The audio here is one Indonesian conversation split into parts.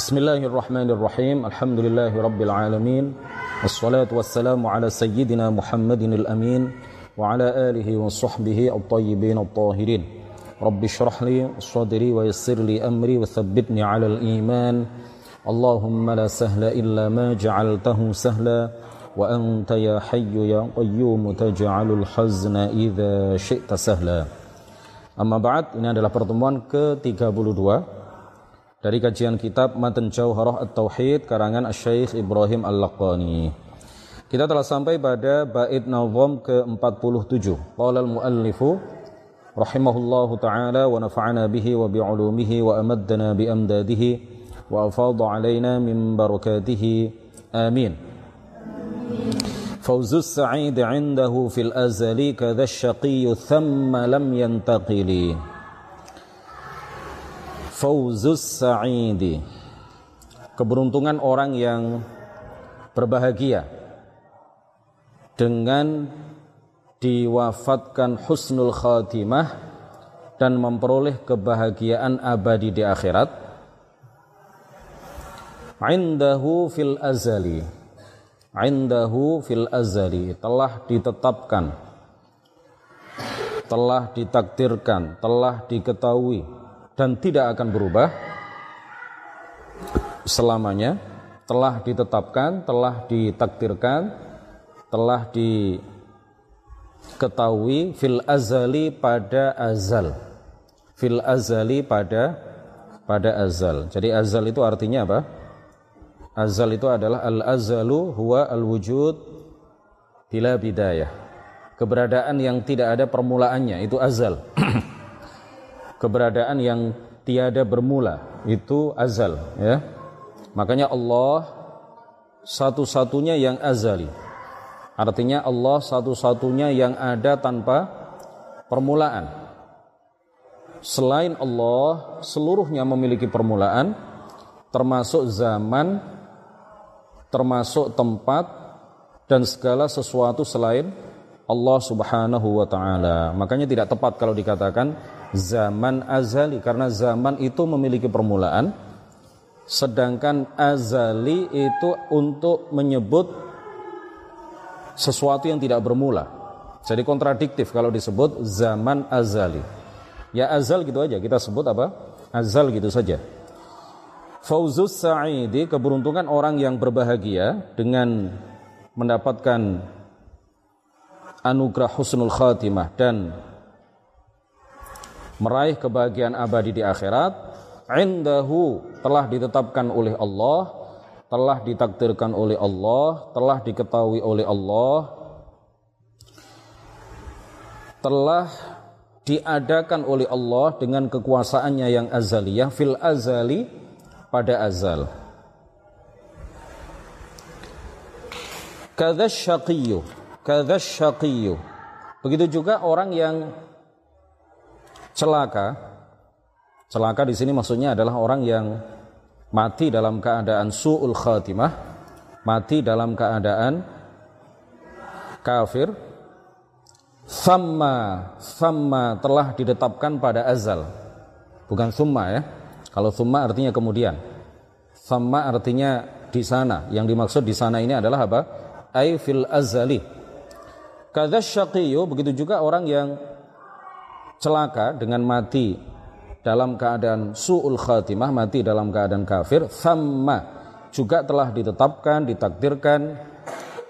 بسم الله الرحمن الرحيم. الحمد لله رب العالمين. والصلاة والسلام على سيدنا محمد الأمين وعلى آله وصحبه الطيبين الطاهرين. رب اشرح لي صدري ويسر لي أمري وثبتني على الإيمان. اللهم لا سهل إلا ما جعلته سهلا. وأنت يا حي يا قيوم تجعل الحزن إذا شئت سهلا. Amma ba'd, ini adalah pertemuan ke-32. dari kajian kitab Matan Jauharah At-Tauhid karangan Asy-Syaikh Ibrahim Al-Laqani. Kita telah sampai pada bait nazam ke-47. Qala al-muallifu rahimahullahu taala wa nafa'ana bihi wa bi'ulumihi wa amaddana bi amdadihi wa afadha alaina min barakatihi. Amin. فوز السعيد عنده في الأزل كذا الشقي ثم لم ينتقل fauzus sa'idi. Keberuntungan orang yang berbahagia dengan diwafatkan husnul khatimah dan memperoleh kebahagiaan abadi di akhirat. Indahu fil azali. Indahu fil azali. Telah ditetapkan. Telah ditakdirkan. Telah diketahui dan tidak akan berubah selamanya telah ditetapkan telah ditakdirkan telah diketahui fil azali pada azal fil azali pada pada azal jadi azal itu artinya apa Azal itu adalah al-azalu huwa al-wujud bila bidayah. Keberadaan yang tidak ada permulaannya itu azal. Keberadaan yang tiada bermula itu azal ya. Makanya Allah satu-satunya yang azali. Artinya Allah satu-satunya yang ada tanpa permulaan. Selain Allah, seluruhnya memiliki permulaan termasuk zaman termasuk tempat dan segala sesuatu selain Allah Subhanahu wa taala. Makanya tidak tepat kalau dikatakan zaman azali karena zaman itu memiliki permulaan sedangkan azali itu untuk menyebut sesuatu yang tidak bermula. Jadi kontradiktif kalau disebut zaman azali. Ya azal gitu aja kita sebut apa? Azal gitu saja. Fauzus sa'idi keberuntungan orang yang berbahagia dengan mendapatkan anugerah husnul khatimah dan meraih kebahagiaan abadi di akhirat indahu telah ditetapkan oleh Allah telah ditakdirkan oleh Allah telah diketahui oleh Allah telah diadakan oleh Allah dengan kekuasaannya yang azaliyah fil azali pada azal. Kadza syaqiyyu, kadza syaqiyyu. Begitu juga orang yang celaka. Celaka di sini maksudnya adalah orang yang mati dalam keadaan su'ul khatimah, mati dalam keadaan kafir. Sama, sama telah ditetapkan pada azal. Bukan summa ya. Kalau summa artinya kemudian. Sama artinya di sana. Yang dimaksud di sana ini adalah apa? Ay fil azali. Kadzasyaqiyu begitu juga orang yang celaka dengan mati dalam keadaan su'ul khatimah, mati dalam keadaan kafir, sama juga telah ditetapkan, ditakdirkan,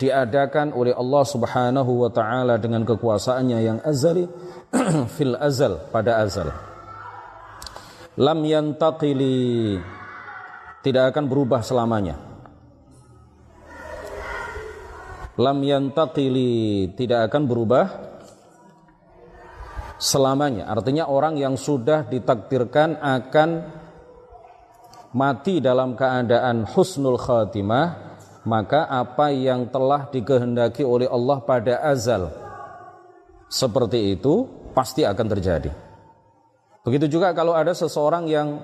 diadakan oleh Allah Subhanahu wa taala dengan kekuasaannya yang azali fil azal pada azal. Lam yantaqili tidak akan berubah selamanya. Lam yantaqili tidak akan berubah selamanya. Artinya orang yang sudah ditakdirkan akan mati dalam keadaan husnul khatimah maka apa yang telah dikehendaki oleh Allah pada azal seperti itu pasti akan terjadi. Begitu juga kalau ada seseorang yang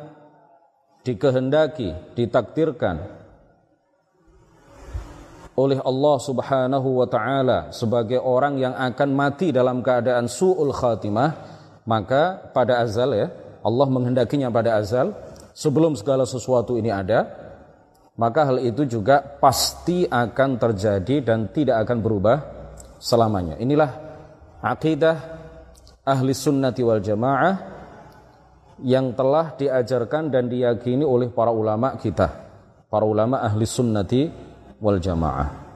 dikehendaki, ditakdirkan oleh Allah Subhanahu wa taala sebagai orang yang akan mati dalam keadaan suul khatimah, maka pada azal ya, Allah menghendakinya pada azal sebelum segala sesuatu ini ada, maka hal itu juga pasti akan terjadi dan tidak akan berubah selamanya. Inilah akidah ahli sunnati wal jamaah yang telah diajarkan dan diyakini oleh para ulama kita, para ulama ahli sunnati wal jamaah.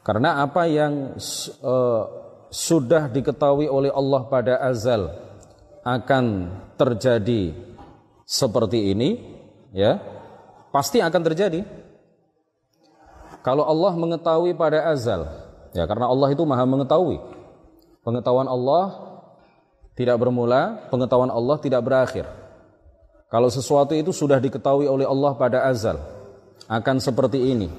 Karena apa yang uh, sudah diketahui oleh Allah pada azal akan terjadi seperti ini, ya, pasti akan terjadi. Kalau Allah mengetahui pada azal, ya karena Allah itu maha mengetahui. Pengetahuan Allah tidak bermula, pengetahuan Allah tidak berakhir. Kalau sesuatu itu sudah diketahui oleh Allah pada azal, akan seperti ini,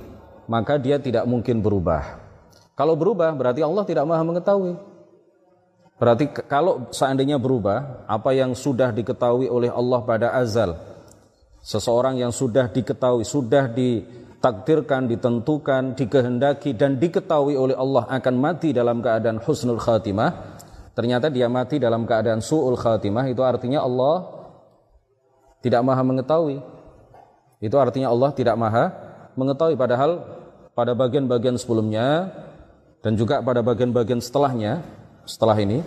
maka dia tidak mungkin berubah. Kalau berubah berarti Allah tidak maha mengetahui. Berarti kalau seandainya berubah, apa yang sudah diketahui oleh Allah pada azal, seseorang yang sudah diketahui, sudah ditakdirkan, ditentukan, dikehendaki dan diketahui oleh Allah akan mati dalam keadaan husnul khatimah, ternyata dia mati dalam keadaan su'ul khatimah, itu artinya Allah tidak maha mengetahui. Itu artinya Allah tidak maha mengetahui padahal pada bagian-bagian sebelumnya dan juga pada bagian-bagian setelahnya, setelah ini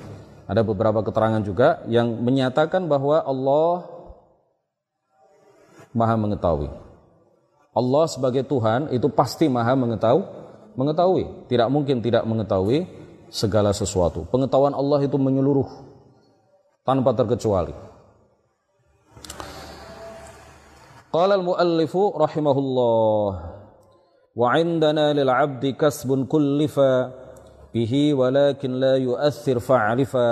ada beberapa keterangan juga yang menyatakan bahwa Allah Maha mengetahui. Allah sebagai Tuhan itu pasti Maha mengetahui, mengetahui, tidak mungkin tidak mengetahui segala sesuatu. Pengetahuan Allah itu menyeluruh tanpa terkecuali. Qala al-muallifu rahimahullah وعندنا للعبد كسب كلفا به ولكن لا يؤثر فاعرفا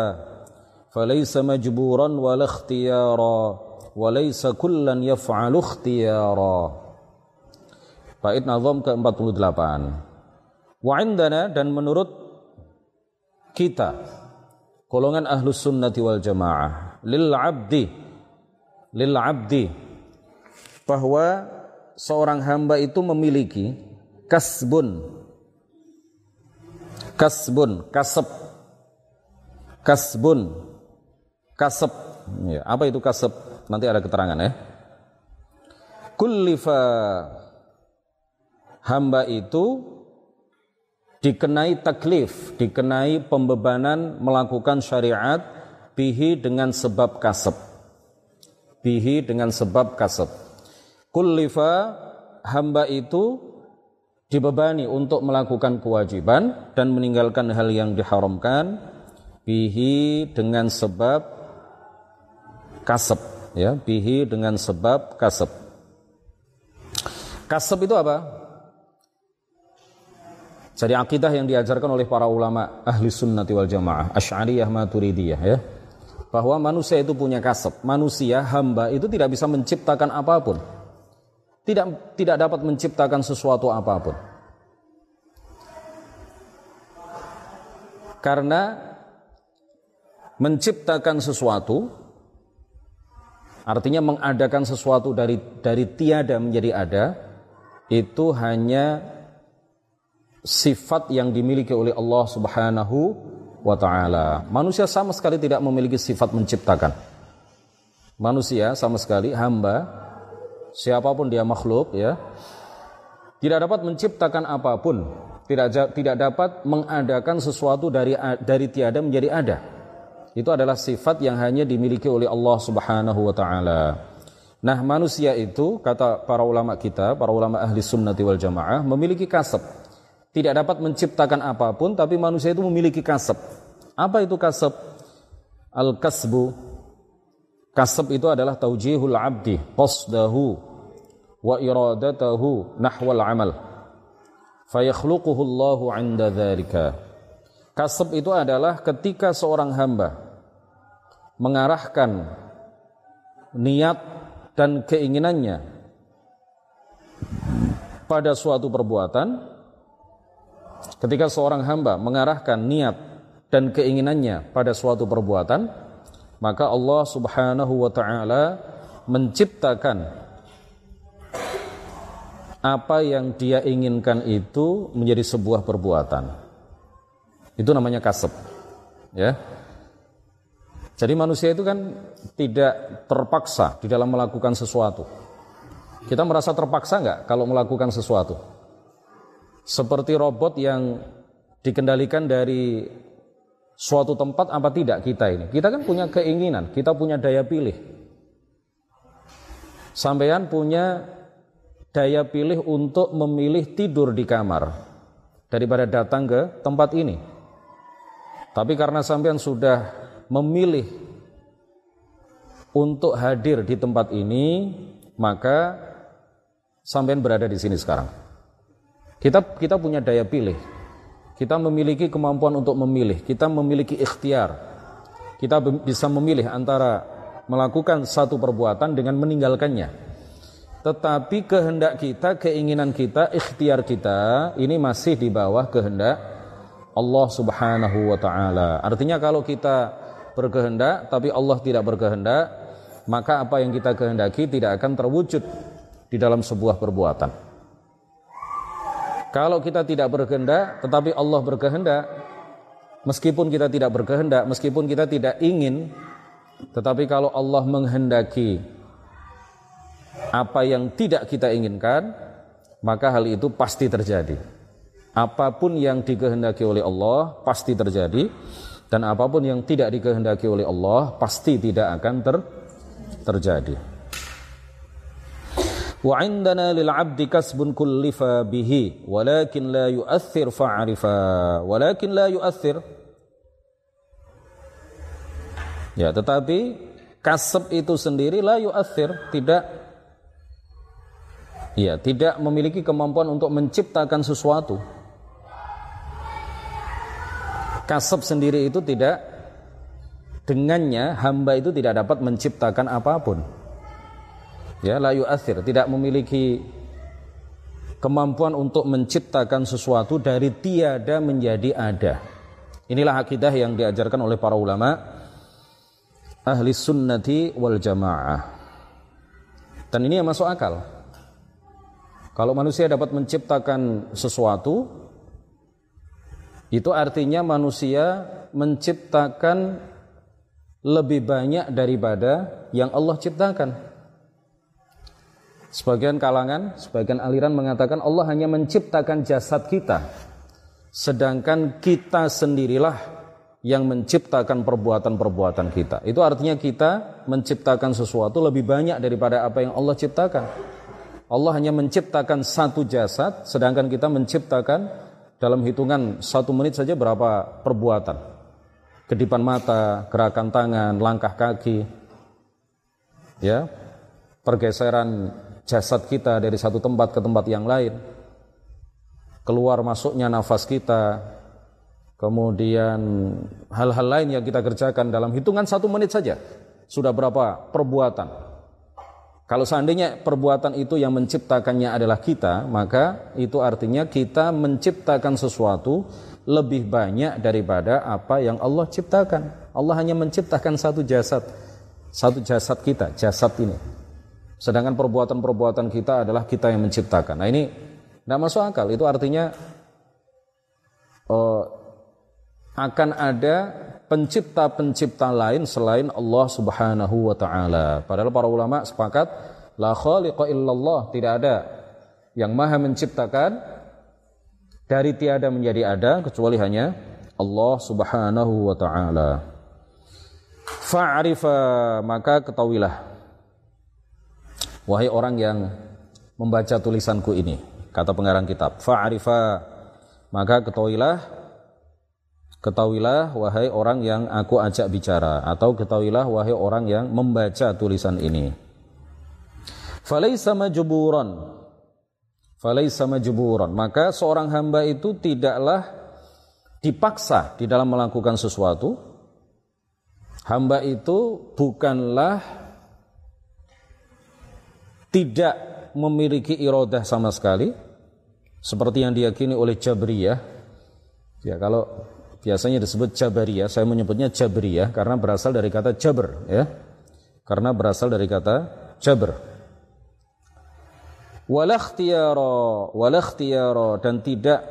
فليس مجبورا ولا اختيارا وليس كلا يفعل اختيارا Bait Nazam ke-48 Wa indana dan menurut kita golongan ahlus sunnati wal jamaah lil abdi lil abdi bahwa seorang hamba itu memiliki kasbun. Kasbun kasab kasbun. Kasab ya, apa itu kasab nanti ada keterangan ya. Kullifa. Hamba itu dikenai taklif dikenai pembebanan melakukan syariat bihi dengan sebab kasab bihi dengan sebab kasab kullifa hamba itu dibebani untuk melakukan kewajiban dan meninggalkan hal yang diharamkan bihi dengan sebab kasab ya bihi dengan sebab kasab. Kasab itu apa? Jadi akidah yang diajarkan oleh para ulama ahli sunnati wal jamaah asy'ariyah maturidiyah ya. Bahwa manusia itu punya kasab. Manusia hamba itu tidak bisa menciptakan apa pun tidak tidak dapat menciptakan sesuatu apa pun. Karena menciptakan sesuatu artinya mengadakan sesuatu dari dari tiada menjadi ada itu hanya sifat yang dimiliki oleh Allah Subhanahu wa taala. Manusia sama sekali tidak memiliki sifat menciptakan. Manusia sama sekali hamba siapa pun dia makhluk ya tidak dapat menciptakan apa pun. Tidak tidak dapat mengadakan sesuatu dari dari tiada menjadi ada. Itu adalah sifat yang hanya dimiliki oleh Allah Subhanahu wa taala. Nah manusia itu kata para ulama kita para ulama ahli sunnati wal jamaah memiliki kasab. Tidak dapat menciptakan apa pun tapi manusia itu memiliki kasab. Apa itu kasab? Al kasbu Kasab itu adalah taujihul abdi qasdahu wa iradatahu nahwal amal. Fayakhluquhu Allahu 'inda dzalika. Kasab itu adalah ketika seorang hamba mengarahkan niat dan keinginannya pada suatu perbuatan ketika seorang hamba mengarahkan niat dan keinginannya pada suatu perbuatan maka Allah Subhanahu wa taala menciptakan apa yang dia inginkan itu menjadi sebuah perbuatan. Itu namanya kasab. Ya. Jadi manusia itu kan tidak terpaksa di dalam melakukan sesuatu. Kita merasa terpaksa nggak kalau melakukan sesuatu? Seperti robot yang dikendalikan dari suatu tempat apa tidak kita ini? Kita kan punya keinginan, kita punya daya pilih. Sampean punya daya pilih untuk memilih tidur di kamar daripada datang ke tempat ini. Tapi karena sampean sudah memilih untuk hadir di tempat ini, maka sampean berada di sini sekarang. Kita kita punya daya pilih. Kita memiliki kemampuan untuk memilih. Kita memiliki ikhtiar. Kita bisa memilih antara melakukan satu perbuatan dengan meninggalkannya. Tetapi kehendak kita, keinginan kita, ikhtiar kita ini masih di bawah kehendak Allah Subhanahu wa taala. Artinya kalau kita berkehendak tapi Allah tidak berkehendak, maka apa yang kita kehendaki tidak akan terwujud di dalam sebuah perbuatan. Kalau kita tidak berkehendak tetapi Allah berkehendak, meskipun kita tidak berkehendak, meskipun kita tidak ingin, tetapi kalau Allah menghendaki apa yang tidak kita inginkan, maka hal itu pasti terjadi. Apa pun yang dikehendaki oleh Allah pasti terjadi dan apa pun yang tidak dikehendaki oleh Allah pasti tidak akan ter terjadi. Lil 'abdi kasbun kullifa bihi walakin la yu'athir fa'rifa walakin la yu'athir Ya, tetapi kasab itu sendiri la yu'athir tidak. Ya, tidak memiliki kemampuan untuk menciptakan sesuatu. Kasab sendiri itu tidak. Dengannya hamba itu tidak dapat menciptakan apa pun ya la yu'athir. Tidak memiliki kemampuan untuk menciptakan sesuatu dari tiada menjadi ada. Inilah akidah yang diajarkan oleh para ulama ahli sunnati wal jamaah. Dan ini yang masuk akal. Kalau manusia dapat menciptakan sesuatu itu artinya manusia menciptakan lebih banyak daripada yang Allah ciptakan Sebagian kalangan, sebagian aliran mengatakan Allah hanya menciptakan jasad kita. Sedangkan kita sendirilah yang menciptakan perbuatan-perbuatan kita. Itu artinya kita menciptakan sesuatu lebih banyak daripada apa yang Allah ciptakan. Allah hanya menciptakan satu jasad, sedangkan kita menciptakan dalam hitungan satu menit saja berapa perbuatan. Kedipan mata, gerakan tangan, langkah kaki, ya, pergeseran jasad kita dari satu tempat ke tempat yang lain, keluar masuknya nafas kita, kemudian hal-hal lain yang kita kerjakan dalam hitungan satu menit saja, sudah berapa perbuatan. Kalau seandainya perbuatan itu yang menciptakannya adalah kita, maka itu artinya kita menciptakan sesuatu lebih banyak daripada apa yang Allah ciptakan. Allah hanya menciptakan satu jasad, satu jasad kita, jasad ini. Sedangkan perbuatan-perbuatan kita adalah kita yang menciptakan. Nah ini tidak masuk akal. Itu artinya uh, akan ada pencipta-pencipta lain selain Allah Subhanahu wa taala. Padahal para ulama sepakat la khaliqa illallah, tidak ada yang maha menciptakan dari tiada menjadi ada kecuali hanya Allah Subhanahu wa taala. Fa'rifa maka ketahuilah Wahai orang yang membaca tulisanku ini, kata pengarang kitab, fa'arifa, maka ketahuilah, ketahuilah wahai orang yang aku ajak bicara, atau ketahuilah wahai orang yang membaca tulisan ini. Falaisa majburan, falaisa majburan, maka seorang hamba itu tidaklah dipaksa di dalam melakukan sesuatu. Hamba itu bukanlah tidak memiliki irodah sama sekali seperti yang diyakini oleh Jabriyah. Ya kalau biasanya disebut Jabariyah saya menyebutnya Jabriyah karena berasal dari kata Jabr ya. Karena berasal dari kata Jabr. Walakhtiyara dan tidak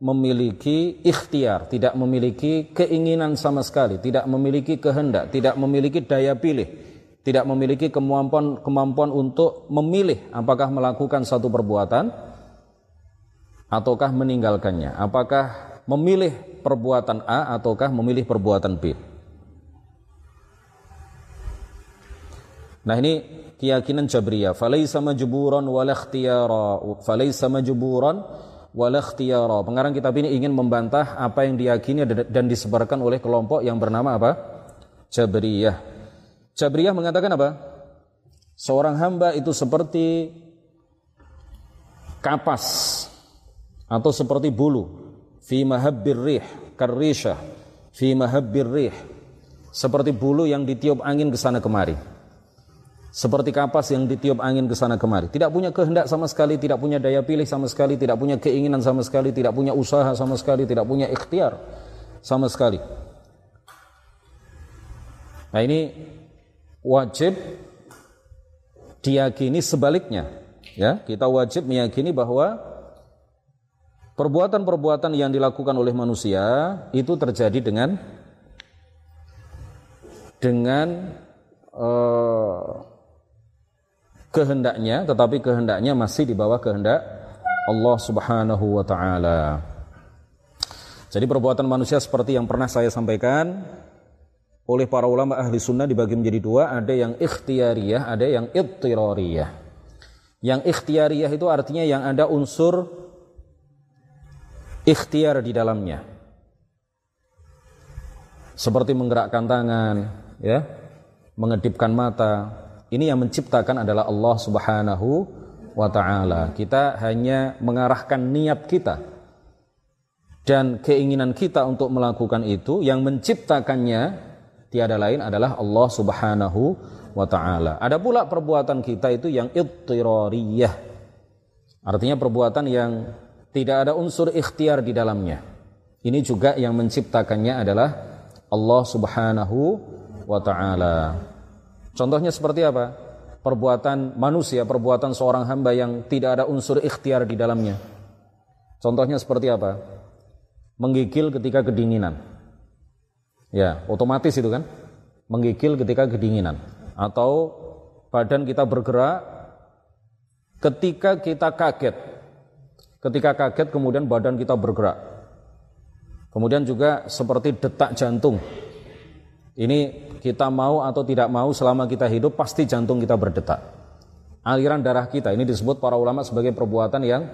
memiliki ikhtiar, tidak memiliki keinginan sama sekali, tidak memiliki kehendak, tidak memiliki daya pilih, tidak memiliki kemampuan kemampuan untuk memilih apakah melakukan satu perbuatan ataukah meninggalkannya, apakah memilih perbuatan A ataukah memilih perbuatan B. Nah ini keyakinan Jabriyah. Falaisa majburan wal ikhtiyara. Falaisa majburan wal ikhtiyara. Pengarang kitab ini ingin membantah apa yang diyakini dan disebarkan oleh kelompok yang bernama apa? Jabriyah. Jabriyah mengatakan apa? Seorang hamba itu seperti kapas atau seperti bulu fi mahabbir rih karrisha fi mahabbir rih seperti bulu yang ditiup angin ke sana kemari seperti kapas yang ditiup angin ke sana kemari. Tidak punya kehendak sama sekali, tidak punya daya pilih sama sekali, tidak punya keinginan sama sekali, tidak punya usaha sama sekali, tidak punya ikhtiar sama sekali. Nah ini wajib diyakini sebaliknya. Ya, kita wajib meyakini bahwa perbuatan-perbuatan yang dilakukan oleh manusia itu terjadi dengan dengan uh, kehendaknya tetapi kehendaknya masih di bawah kehendak Allah Subhanahu wa taala. Jadi perbuatan manusia seperti yang pernah saya sampaikan oleh para ulama ahli sunnah dibagi menjadi dua, ada yang ikhtiariyah, ada yang ittirariyah. Yang ikhtiariyah itu artinya yang ada unsur ikhtiar di dalamnya. Seperti menggerakkan tangan, ya, mengedipkan mata, ini yang menciptakan adalah Allah Subhanahu wa taala. Kita hanya mengarahkan niat kita dan keinginan kita untuk melakukan itu yang menciptakannya tiada lain adalah Allah Subhanahu wa taala. Ada pula perbuatan kita itu yang ittirariyah. Artinya perbuatan yang tidak ada unsur ikhtiar di dalamnya. Ini juga yang menciptakannya adalah Allah Subhanahu wa taala. Contohnya seperti apa? Perbuatan manusia, perbuatan seorang hamba yang tidak ada unsur ikhtiar di dalamnya. Contohnya seperti apa? Menggigil ketika kedinginan. Ya, otomatis itu kan. Menggigil ketika kedinginan. Atau badan kita bergerak ketika kita kaget. Ketika kaget kemudian badan kita bergerak. Kemudian juga seperti detak jantung. Ini kita mau atau tidak mau selama kita hidup pasti jantung kita berdetak. Aliran darah kita ini disebut para ulama sebagai perbuatan yang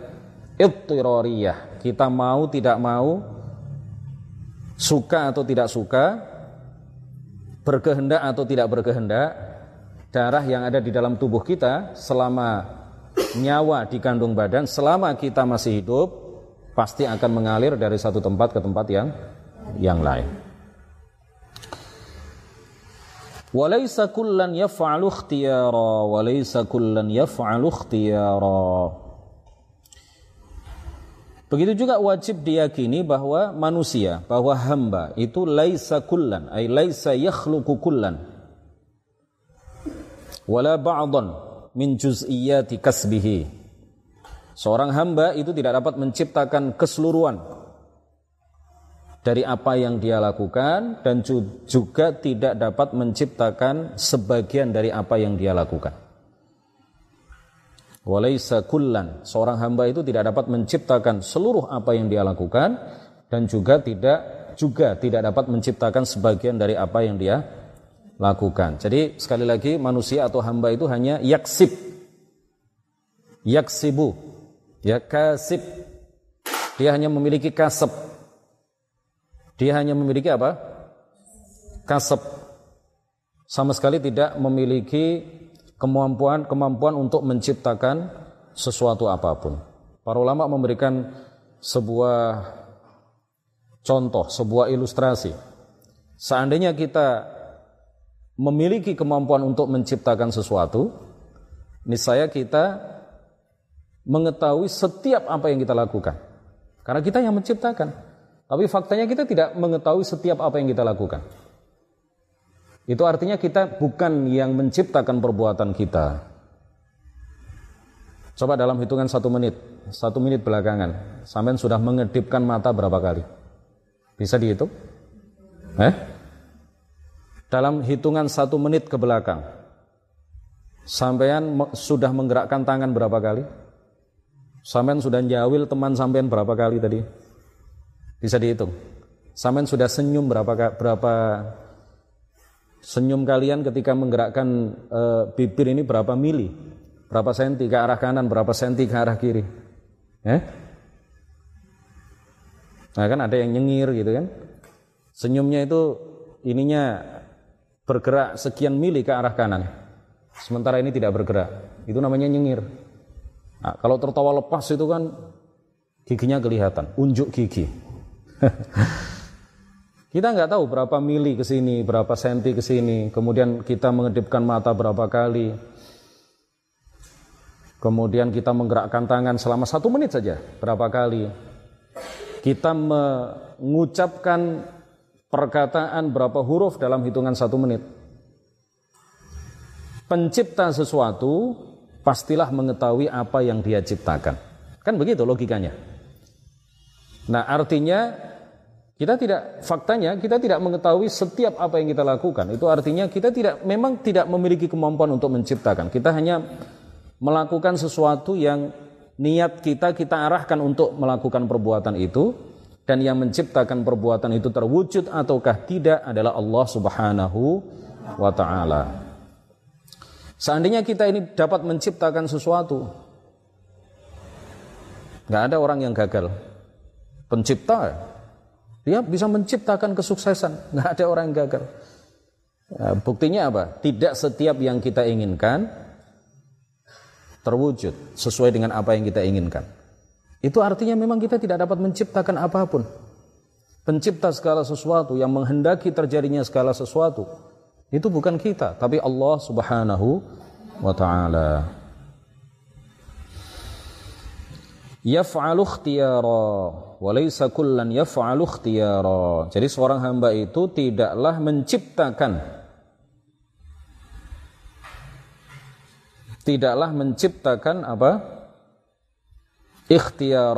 ittirariyah. Kita mau tidak mau suka atau tidak suka berkehendak atau tidak berkehendak darah yang ada di dalam tubuh kita selama nyawa di kandung badan selama kita masih hidup pasti akan mengalir dari satu tempat ke tempat yang yang lain. Walaysa kullan yaf'alu ikhtiyara walaysa kullan yaf'alu ikhtiyara. Begitu juga wajib diyakini bahwa manusia, bahwa hamba itu laisa kullan, ay laisa yakhluqu kullan. Wala ba'dan min juz'iyyati kasbihi. Seorang hamba itu tidak dapat menciptakan keseluruhan dari apa yang dia lakukan dan juga tidak dapat menciptakan sebagian dari apa yang dia lakukan. Walaysa kullan, seorang hamba itu tidak dapat menciptakan seluruh apa yang dia lakukan dan juga tidak juga tidak dapat menciptakan sebagian dari apa yang dia lakukan. Jadi sekali lagi manusia atau hamba itu hanya yaksib. Yaksibu. Ya kasib. Dia hanya memiliki kasab dia hanya memiliki apa? Kasep. Sama sekali tidak memiliki kemampuan kemampuan untuk menciptakan sesuatu apa pun. Para ulama memberikan sebuah contoh, sebuah ilustrasi. Seandainya kita memiliki kemampuan untuk menciptakan sesuatu, niscaya kita mengetahui setiap apa yang kita lakukan. Karena kita yang menciptakan. Tapi faktanya kita tidak mengetahui setiap apa yang kita lakukan. Itu artinya kita bukan yang menciptakan perbuatan kita. Coba dalam hitungan satu menit, satu menit belakangan, sampean sudah mengedipkan mata berapa kali? Bisa dihitung? Eh? Dalam hitungan satu menit ke belakang, sampean sudah menggerakkan tangan berapa kali? Sampean sudah jawil teman sampean berapa kali tadi? Bisa dihitung. Sampean sudah senyum berapa berapa senyum kalian ketika menggerakkan e, bibir ini berapa mili? Berapa senti ke arah kanan, berapa senti ke arah kiri. Eh? Nah kan ada yang nyengir gitu kan. Senyumnya itu ininya bergerak sekian mili ke arah kanan. Sementara ini tidak bergerak. Itu namanya nyengir. Nah, kalau tertawa lepas itu kan giginya kelihatan, unjuk gigi. kita nggak tahu berapa mili ke sini, berapa senti ke sini, kemudian kita mengedipkan mata berapa kali, Kemudian kita menggerakkan tangan selama satu menit saja. Berapa kali? Kita mengucapkan perkataan berapa huruf dalam hitungan satu menit. Pencipta sesuatu pastilah mengetahui apa yang dia ciptakan. Kan begitu logikanya. Nah artinya kita tidak faktanya kita tidak mengetahui setiap apa yang kita lakukan. Itu artinya kita tidak memang tidak memiliki kemampuan untuk menciptakan. Kita hanya melakukan sesuatu yang niat kita kita arahkan untuk melakukan perbuatan itu dan yang menciptakan perbuatan itu terwujud ataukah tidak adalah Allah Subhanahu wa taala. Seandainya kita ini dapat menciptakan sesuatu, nggak ada orang yang gagal. Pencipta, dia bisa menciptakan kesuksesan, nggak ada orang yang gagal. Ya, buktinya apa? Tidak setiap yang kita inginkan terwujud sesuai dengan apa yang kita inginkan. Itu artinya memang kita tidak dapat menciptakan apa pun. Pencipta segala sesuatu yang menghendaki terjadinya segala sesuatu itu bukan kita, tapi Allah Subhanahu wa taala. Yaf'alu ikhtiyara wa laysa kullan yaf'alu ikhtiyara. Jadi seorang hamba itu tidaklah menciptakan tidaklah menciptakan apa? ikhtiar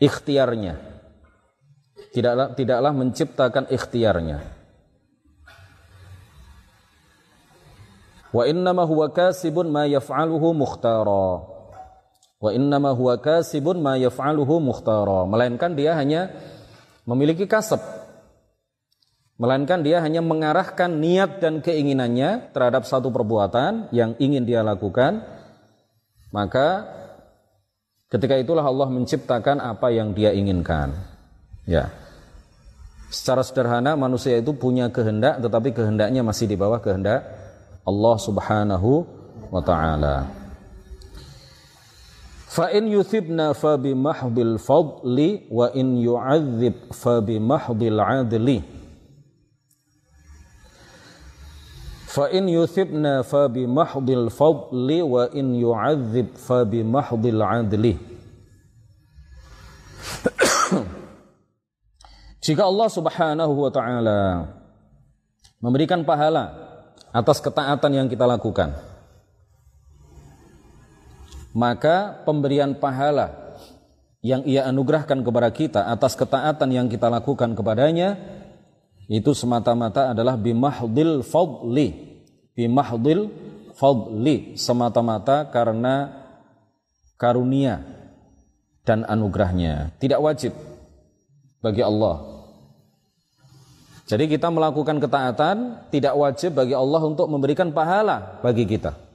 ikhtiarnya. Tidaklah tidaklah menciptakan ikhtiarnya. Wa innama huwa kasibun ma yaf'aluhu mukhtara. Wa innama huwa kasibun ma yaf'aluhu mukhtara. Melainkan dia hanya memiliki kasab Melainkan dia hanya mengarahkan niat dan keinginannya terhadap satu perbuatan yang ingin dia lakukan. Maka ketika itulah Allah menciptakan apa yang dia inginkan. Ya. Secara sederhana manusia itu punya kehendak tetapi kehendaknya masih di bawah kehendak Allah Subhanahu wa taala. Fa in yuthibna fa bi mahdil fadli wa in yu'adzib fa bi mahdil adli. Fa in. Jika Allah Subhanahu wa taala memberikan pahala atas ketaatan yang kita lakukan, maka pemberian pahala yang ia anugerahkan kepada kita atas ketaatan yang kita lakukan kepadanya itu semata-mata adalah bimahdil fadli. Bimahdil fadli semata-mata karena karunia dan anugerahnya. Tidak wajib bagi Allah. Jadi kita melakukan ketaatan tidak wajib bagi Allah untuk memberikan pahala bagi kita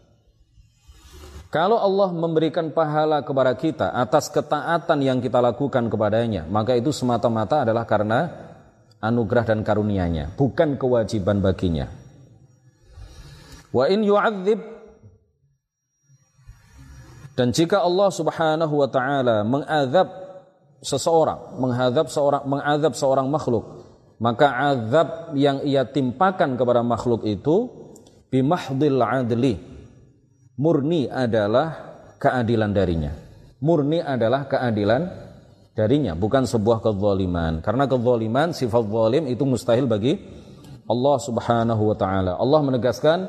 kalau Allah memberikan pahala kepada kita atas ketaatan yang kita lakukan kepadanya maka itu semata-mata adalah karena anugerah dan karunia-Nya, bukan kewajiban baginya. Wa in yu'adzib dan jika Allah Subhanahu wa taala mengadab seseorang, menghadap seorang mengadab seorang makhluk, maka azab yang ia timpakan kepada makhluk itu bimahdil adli murni adalah keadilan darinya. Murni adalah keadilan darinya, bukan sebuah kezaliman. Karena kezaliman, sifat zalim itu mustahil bagi Allah Subhanahu wa taala. Allah menegaskan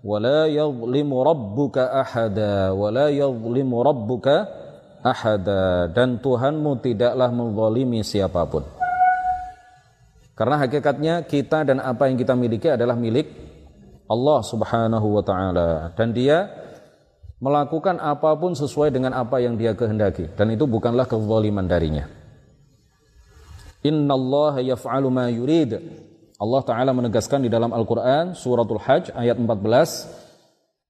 wala yadhlimu rabbuka ahada wala yadhlimu rabbuka ahada dan Tuhanmu tidaklah menzalimi siapa pun. Karena hakikatnya kita dan apa yang kita miliki adalah milik Allah Subhanahu wa taala dan dia melakukan apa pun sesuai dengan apa yang dia kehendaki dan itu bukanlah kezaliman darinya. Innallaha yaf'alu ma yurid. Allah taala menegaskan di dalam Al-Qur'an suratul Hajj ayat 14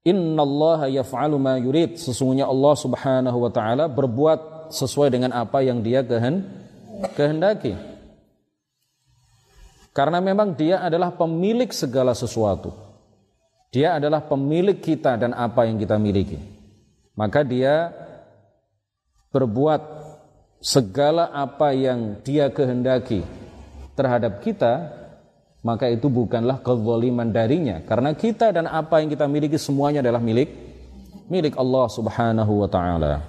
Innallaha yaf'alu ma yurid. Sesungguhnya Allah Subhanahu wa taala berbuat sesuai dengan apa yang dia kehendaki. Karena memang dia adalah pemilik segala sesuatu. Dia adalah pemilik kita dan apa yang kita miliki. Maka dia berbuat segala apa yang dia kehendaki terhadap kita, maka itu bukanlah kezaliman darinya. Karena kita dan apa yang kita miliki semuanya adalah milik milik Allah Subhanahu wa taala.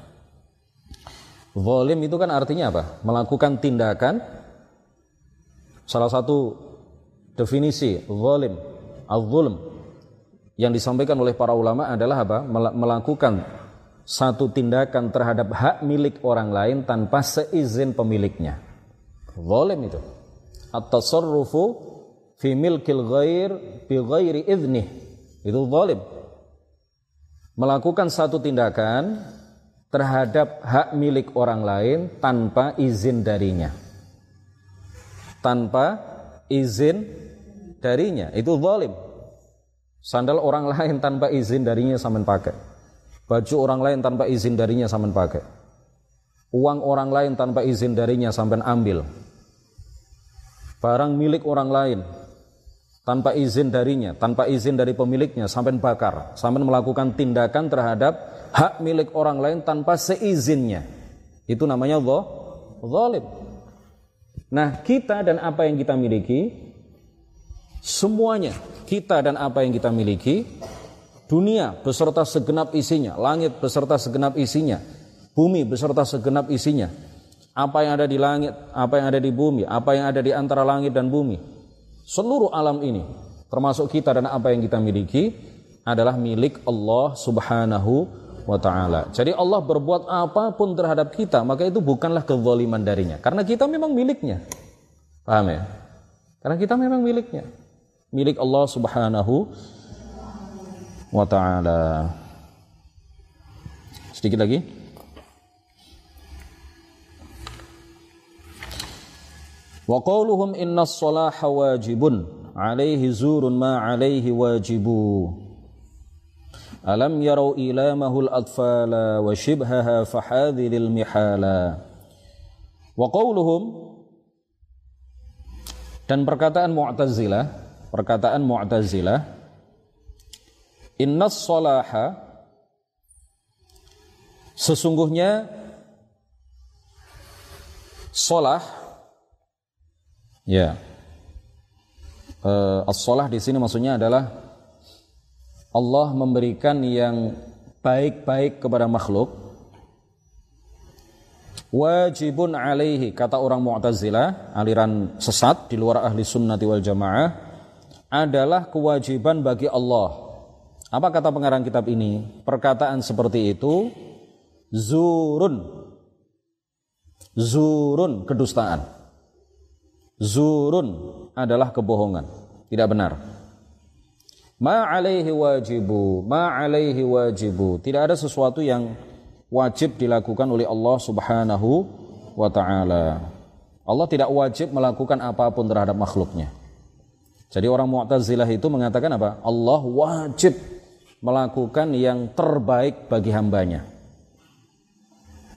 Zalim itu kan artinya apa? Melakukan tindakan salah satu definisi zalim, az-zulm yang disampaikan oleh para ulama adalah apa? Melakukan satu tindakan terhadap hak milik orang lain tanpa seizin pemiliknya. Zalim itu. At-tasarrufu fi milkil ghair bi ghairi idnih. Itu zalim. Melakukan satu tindakan terhadap hak milik orang lain tanpa izin darinya. Tanpa izin darinya. Itu zalim. Sandal orang lain tanpa izin darinya sampean pakai. Baju orang lain tanpa izin darinya sampean pakai. Uang orang lain tanpa izin darinya sampean ambil. Barang milik orang lain tanpa izin darinya, tanpa izin dari pemiliknya sampean bakar, sampean melakukan tindakan terhadap hak milik orang lain tanpa seizinnya. Itu namanya zalim. Nah, kita dan apa yang kita miliki Semuanya, kita dan apa yang kita miliki, dunia beserta segenap isinya, langit beserta segenap isinya, bumi beserta segenap isinya, apa yang ada di langit, apa yang ada di bumi, apa yang ada di antara langit dan bumi, seluruh alam ini, termasuk kita dan apa yang kita miliki, adalah milik Allah Subhanahu wa taala. Jadi Allah berbuat apa pun terhadap kita, maka itu bukanlah kezaliman darinya karena kita memang miliknya. Paham ya? Karena kita memang miliknya milik Allah Subhanahu wa taala. Sedikit lagi. Wa qawluhum inna salaha wajibun alaihi zurun ma alaihi wajibu. Ilamahul atfala wa shibhaha fahadhilil mihala. Wa qawluhum dan perkataan Mu'tazilah perkataan Mu'tazilah Innas salaha sesungguhnya solah ya uh, as-solah di sini maksudnya adalah Allah memberikan yang baik-baik kepada makhluk. Wajibun alaihi kata orang Mu'tazilah aliran sesat di luar ahli sunnati wal jamaah adalah kewajiban bagi Allah. Apa kata pengarang kitab ini? Perkataan seperti itu zurun. Zurun kedustaan. Zurun adalah kebohongan, tidak benar. Ma alaihi wajibu, ma alaihi wajibu. Tidak ada sesuatu yang wajib dilakukan oleh Allah Subhanahu wa taala. Allah tidak wajib melakukan apa pun terhadap makhluknya. Jadi orang Mu'tazilah itu mengatakan apa? Allah wajib melakukan yang terbaik bagi hambanya.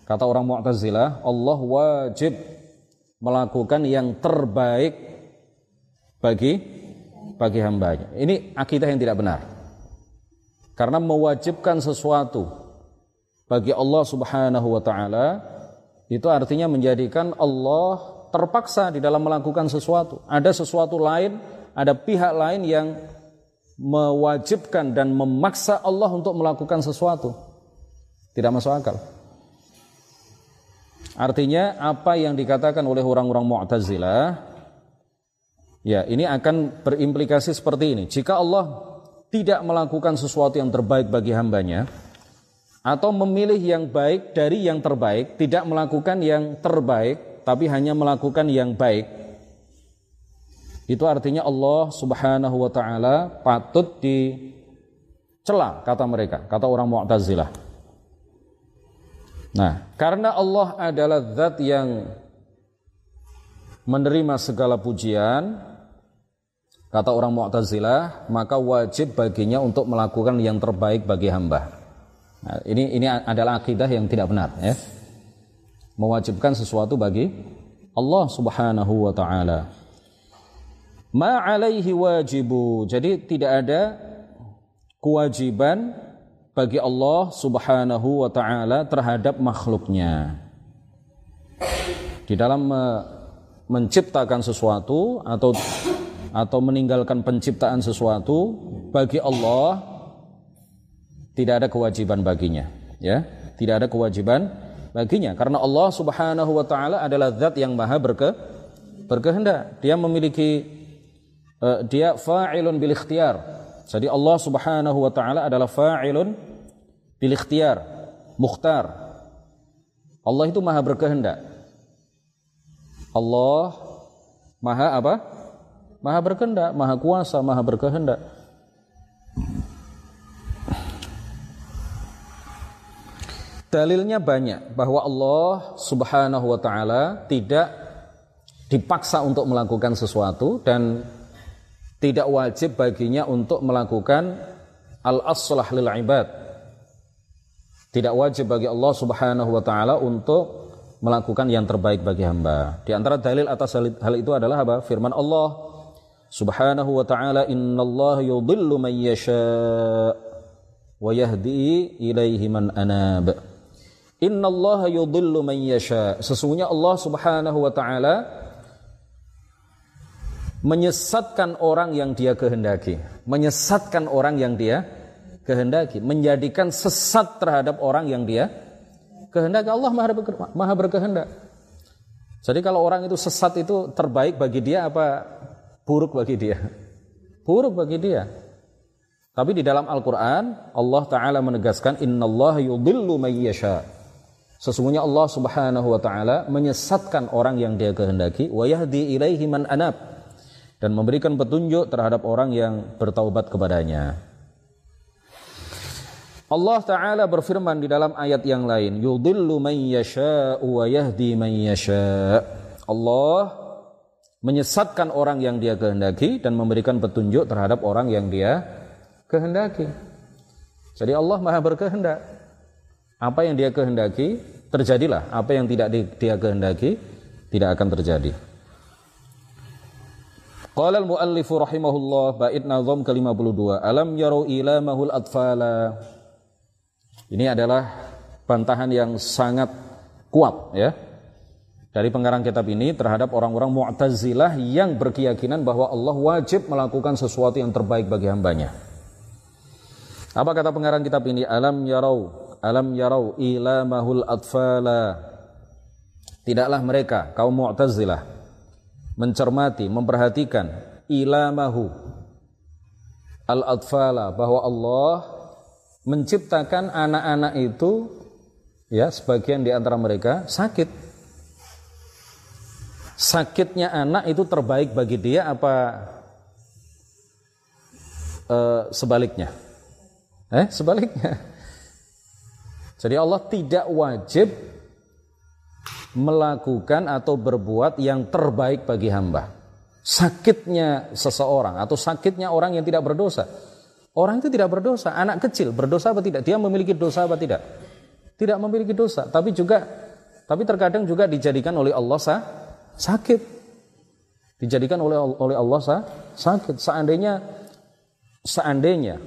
Kata orang Mu'tazilah, Allah wajib melakukan yang terbaik bagi bagi hambanya. Ini akidah yang tidak benar. Karena mewajibkan sesuatu bagi Allah Subhanahu wa taala itu artinya menjadikan Allah terpaksa di dalam melakukan sesuatu. Ada sesuatu lain ada pihak lain yang mewajibkan dan memaksa Allah untuk melakukan sesuatu. Tidak masuk akal. Artinya apa yang dikatakan oleh orang-orang Mu'tazilah ya ini akan berimplikasi seperti ini. Jika Allah tidak melakukan sesuatu yang terbaik bagi hambanya, atau memilih yang baik dari yang terbaik, tidak melakukan yang terbaik, tapi hanya melakukan yang baik, itu artinya Allah Subhanahu wa taala patut dicela kata mereka, kata orang Mu'tazilah. Nah, karena Allah adalah zat yang menerima segala pujian, kata orang Mu'tazilah, maka wajib baginya untuk melakukan yang terbaik bagi hamba. Nah, ini ini adalah akidah yang tidak benar ya. Mewajibkan sesuatu bagi Allah Subhanahu wa taala. Ma alaihi wajibu. Jadi tidak ada kewajiban bagi Allah Subhanahu wa taala terhadap makhluknya. Di dalam menciptakan sesuatu atau atau meninggalkan penciptaan sesuatu bagi Allah tidak ada kewajiban baginya ya tidak ada kewajiban baginya karena Allah Subhanahu wa taala adalah zat yang maha berke, berkehendak dia memiliki uh, dia fa'ilun bil ikhtiyar jadi Allah Subhanahu wa taala adalah fa'ilun bil ikhtiyar mukhtar Allah itu maha berkehendak Allah maha apa? Maha berkehendak, maha kuasa, maha berkehendak. Dalilnya banyak bahwa Allah Subhanahu wa taala tidak dipaksa untuk melakukan sesuatu dan tidak wajib baginya untuk melakukan al-aslah lil ibad. Tidak wajib bagi Allah Subhanahu wa taala untuk melakukan yang terbaik bagi hamba. Di antara dalil atas hal itu adalah apa? Firman Allah Subhanahu wa taala innallaha yudhillu man yasha wa yahdi ilaihi man anab. Innallaha yudhillu man yasha. Sesungguhnya Allah Subhanahu wa taala menyesatkan orang yang dia kehendaki, menyesatkan orang yang dia kehendaki, menjadikan sesat terhadap orang yang dia kehendak Allah maha, berkehendak. Jadi kalau orang itu sesat itu terbaik bagi dia apa buruk bagi dia? Buruk bagi dia. Tapi di dalam Al-Quran Allah Ta'ala menegaskan Innallaha yudillu mayyasha Sesungguhnya Allah Subhanahu Wa Ta'ala menyesatkan orang yang dia kehendaki wa yahdi ilaihi man anab dan memberikan petunjuk terhadap orang yang bertaubat kepadanya. Allah Ta'ala berfirman di dalam ayat yang lain, Yudillu man yasha'u wa yahdi man yasha' Allah menyesatkan orang yang dia kehendaki dan memberikan petunjuk terhadap orang yang dia kehendaki. Jadi Allah maha berkehendak. Apa yang dia kehendaki, terjadilah. Apa yang tidak dia kehendaki, tidak akan terjadi. Qala al-muallifu rahimahullah bait nazam ke-52 alam yarau ila mahul atfala ini adalah bantahan yang sangat kuat ya dari pengarang kitab ini terhadap orang-orang Mu'tazilah yang berkeyakinan bahwa Allah wajib melakukan sesuatu yang terbaik bagi hambanya. Apa kata pengarang kitab ini? Alam yarau, alam yarau ila mahul atfala. Tidaklah mereka kaum Mu'tazilah mencermati, memperhatikan ilamahu al-atfala bahwa Allah menciptakan anak-anak itu ya sebagian di antara mereka sakit. Sakitnya anak itu terbaik bagi dia apa e, sebaliknya? Eh, sebaliknya. Jadi Allah tidak wajib melakukan atau berbuat yang terbaik bagi hamba. Sakitnya seseorang atau sakitnya orang yang tidak berdosa Orang itu tidak berdosa, anak kecil berdosa apa tidak? Dia memiliki dosa apa tidak? Tidak memiliki dosa, tapi juga tapi terkadang juga dijadikan oleh Allah sah, sakit. Dijadikan oleh oleh Allah sah, sakit. Seandainya seandainya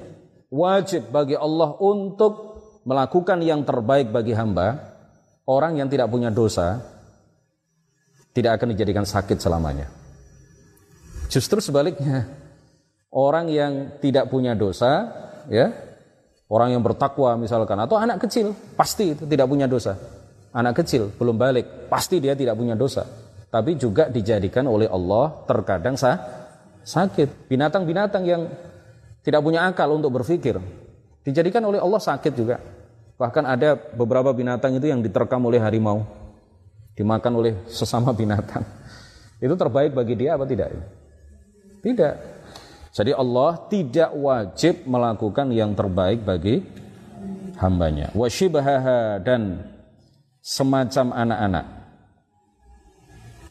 wajib bagi Allah untuk melakukan yang terbaik bagi hamba, orang yang tidak punya dosa tidak akan dijadikan sakit selamanya. Justru sebaliknya, orang yang tidak punya dosa, ya, orang yang bertakwa misalkan, atau anak kecil, pasti itu tidak punya dosa. Anak kecil belum balik, pasti dia tidak punya dosa. Tapi juga dijadikan oleh Allah terkadang sah, sakit. Binatang-binatang yang tidak punya akal untuk berpikir. Dijadikan oleh Allah sakit juga. Bahkan ada beberapa binatang itu yang diterkam oleh harimau. Dimakan oleh sesama binatang. Itu terbaik bagi dia apa tidak? Tidak. Jadi Allah tidak wajib melakukan yang terbaik bagi hambanya. Washibahaha dan semacam anak-anak.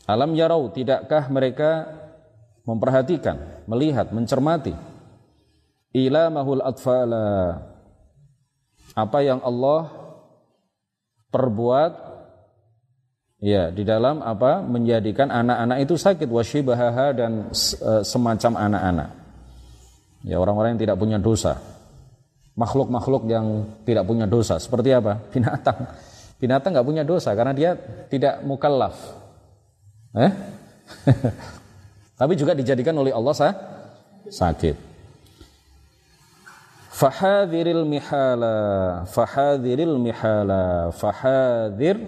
Alam yarau, tidakkah mereka memperhatikan, melihat, mencermati ila mahul atfala apa yang Allah perbuat? Ya di dalam apa? Menjadikan anak-anak itu sakit wasyibahaha dan uh, semacam anak-anak. Ya orang-orang yang tidak punya dosa. Makhluk-makhluk yang tidak punya dosa. Seperti apa? Binatang. Binatang nggak punya dosa karena dia tidak mukallaf. Eh? Tapi juga dijadikan oleh Allah sah sakit Fahadhiril mihala, fahadhiril mihala, fahadhir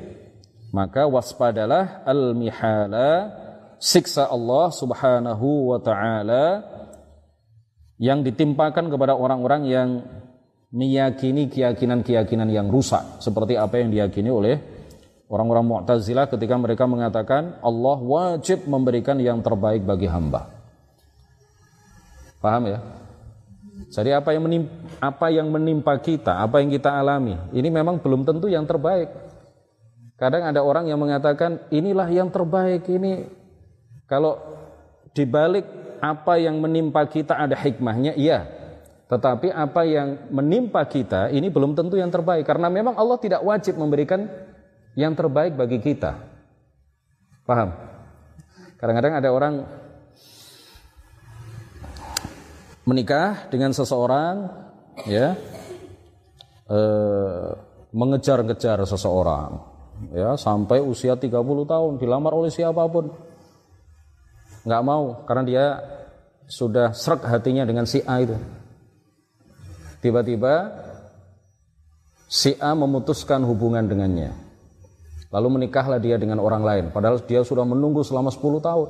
maka waspadalah al mihala siksa Allah Subhanahu wa taala yang ditimpakan kepada orang-orang yang meyakini keyakinan-keyakinan yang rusak seperti apa yang diyakini oleh orang-orang Mu'tazilah ketika mereka mengatakan Allah wajib memberikan yang terbaik bagi hamba. Paham ya? Jadi apa yang menimpa, apa yang menimpa kita, apa yang kita alami, ini memang belum tentu yang terbaik. Kadang ada orang yang mengatakan inilah yang terbaik ini. Kalau dibalik apa yang menimpa kita ada hikmahnya, iya. Tetapi apa yang menimpa kita ini belum tentu yang terbaik karena memang Allah tidak wajib memberikan yang terbaik bagi kita. Paham? Kadang-kadang ada orang menikah dengan seseorang ya eh, mengejar-ngejar seseorang ya sampai usia 30 tahun dilamar oleh siapa pun. Nggak mau karena dia sudah serak hatinya dengan si A itu. Tiba-tiba si A memutuskan hubungan dengannya. Lalu menikahlah dia dengan orang lain padahal dia sudah menunggu selama 10 tahun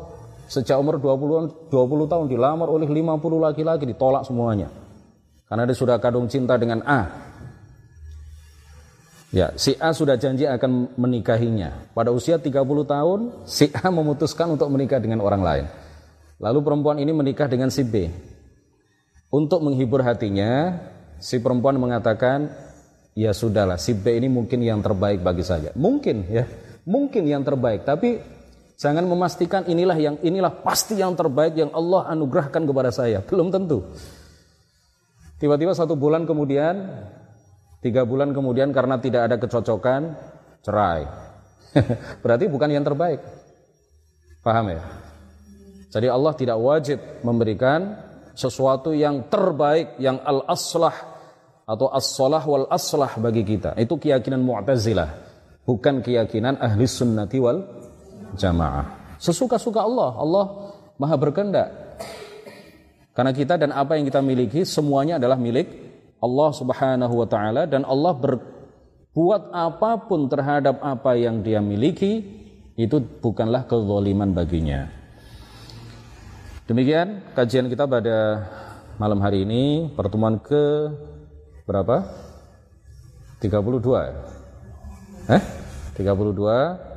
Sejak umur 20, 20 tahun dilamar oleh 50 laki-laki ditolak semuanya. Karena dia sudah kadung cinta dengan A. Ya, si A sudah janji akan menikahinya. Pada usia 30 tahun, si A memutuskan untuk menikah dengan orang lain. Lalu perempuan ini menikah dengan si B. Untuk menghibur hatinya, si perempuan mengatakan, ya sudahlah, si B ini mungkin yang terbaik bagi saya. Mungkin ya, mungkin yang terbaik. Tapi Jangan memastikan inilah yang inilah pasti yang terbaik yang Allah anugerahkan kepada saya. Belum tentu. Tiba-tiba satu bulan kemudian, tiga bulan kemudian karena tidak ada kecocokan, cerai. Berarti bukan yang terbaik. Paham ya? Jadi Allah tidak wajib memberikan sesuatu yang terbaik, yang al-aslah atau as-salah wal aslah bagi kita. Itu keyakinan Mu'tazilah, bukan keyakinan ahli sunnati wal jamaah. Sesuka-suka Allah, Allah maha berkehendak. Karena kita dan apa yang kita miliki semuanya adalah milik Allah Subhanahu wa taala dan Allah berbuat apa pun terhadap apa yang dia miliki itu bukanlah kezaliman baginya. Demikian kajian kita pada malam hari ini pertemuan ke berapa? 32 ya? Eh? 32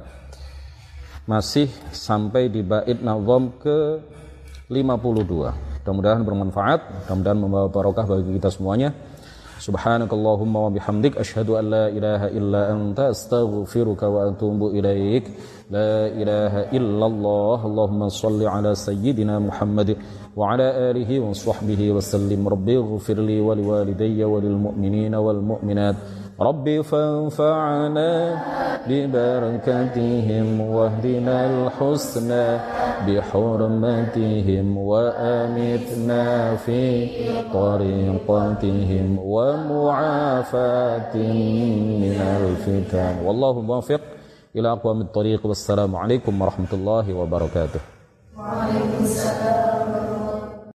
masih sampai di bait nazam ke 52. Mudah-mudahan bermanfaat, mudah-mudahan membawa barokah bagi kita semuanya. Subhanakallahumma wa bihamdik asyhadu an la ilaha illa anta astaghfiruka wa atubu ilaik. La ilaha illallah. Allahumma salli ala sayyidina Muhammad wa ala alihi wa sahbihi wa sallim. Rabbi ighfirli wa liwalidayya wa lil mu'minina wal mu'minat. رب فانفعنا ببركتهم واهدنا الحسنى بحرمتهم وأمتنا في طريقتهم ومعافاة من الفتن. والله موفق إلى أقوام الطريق. والسلام عليكم ورحمة الله وبركاته. وعليكم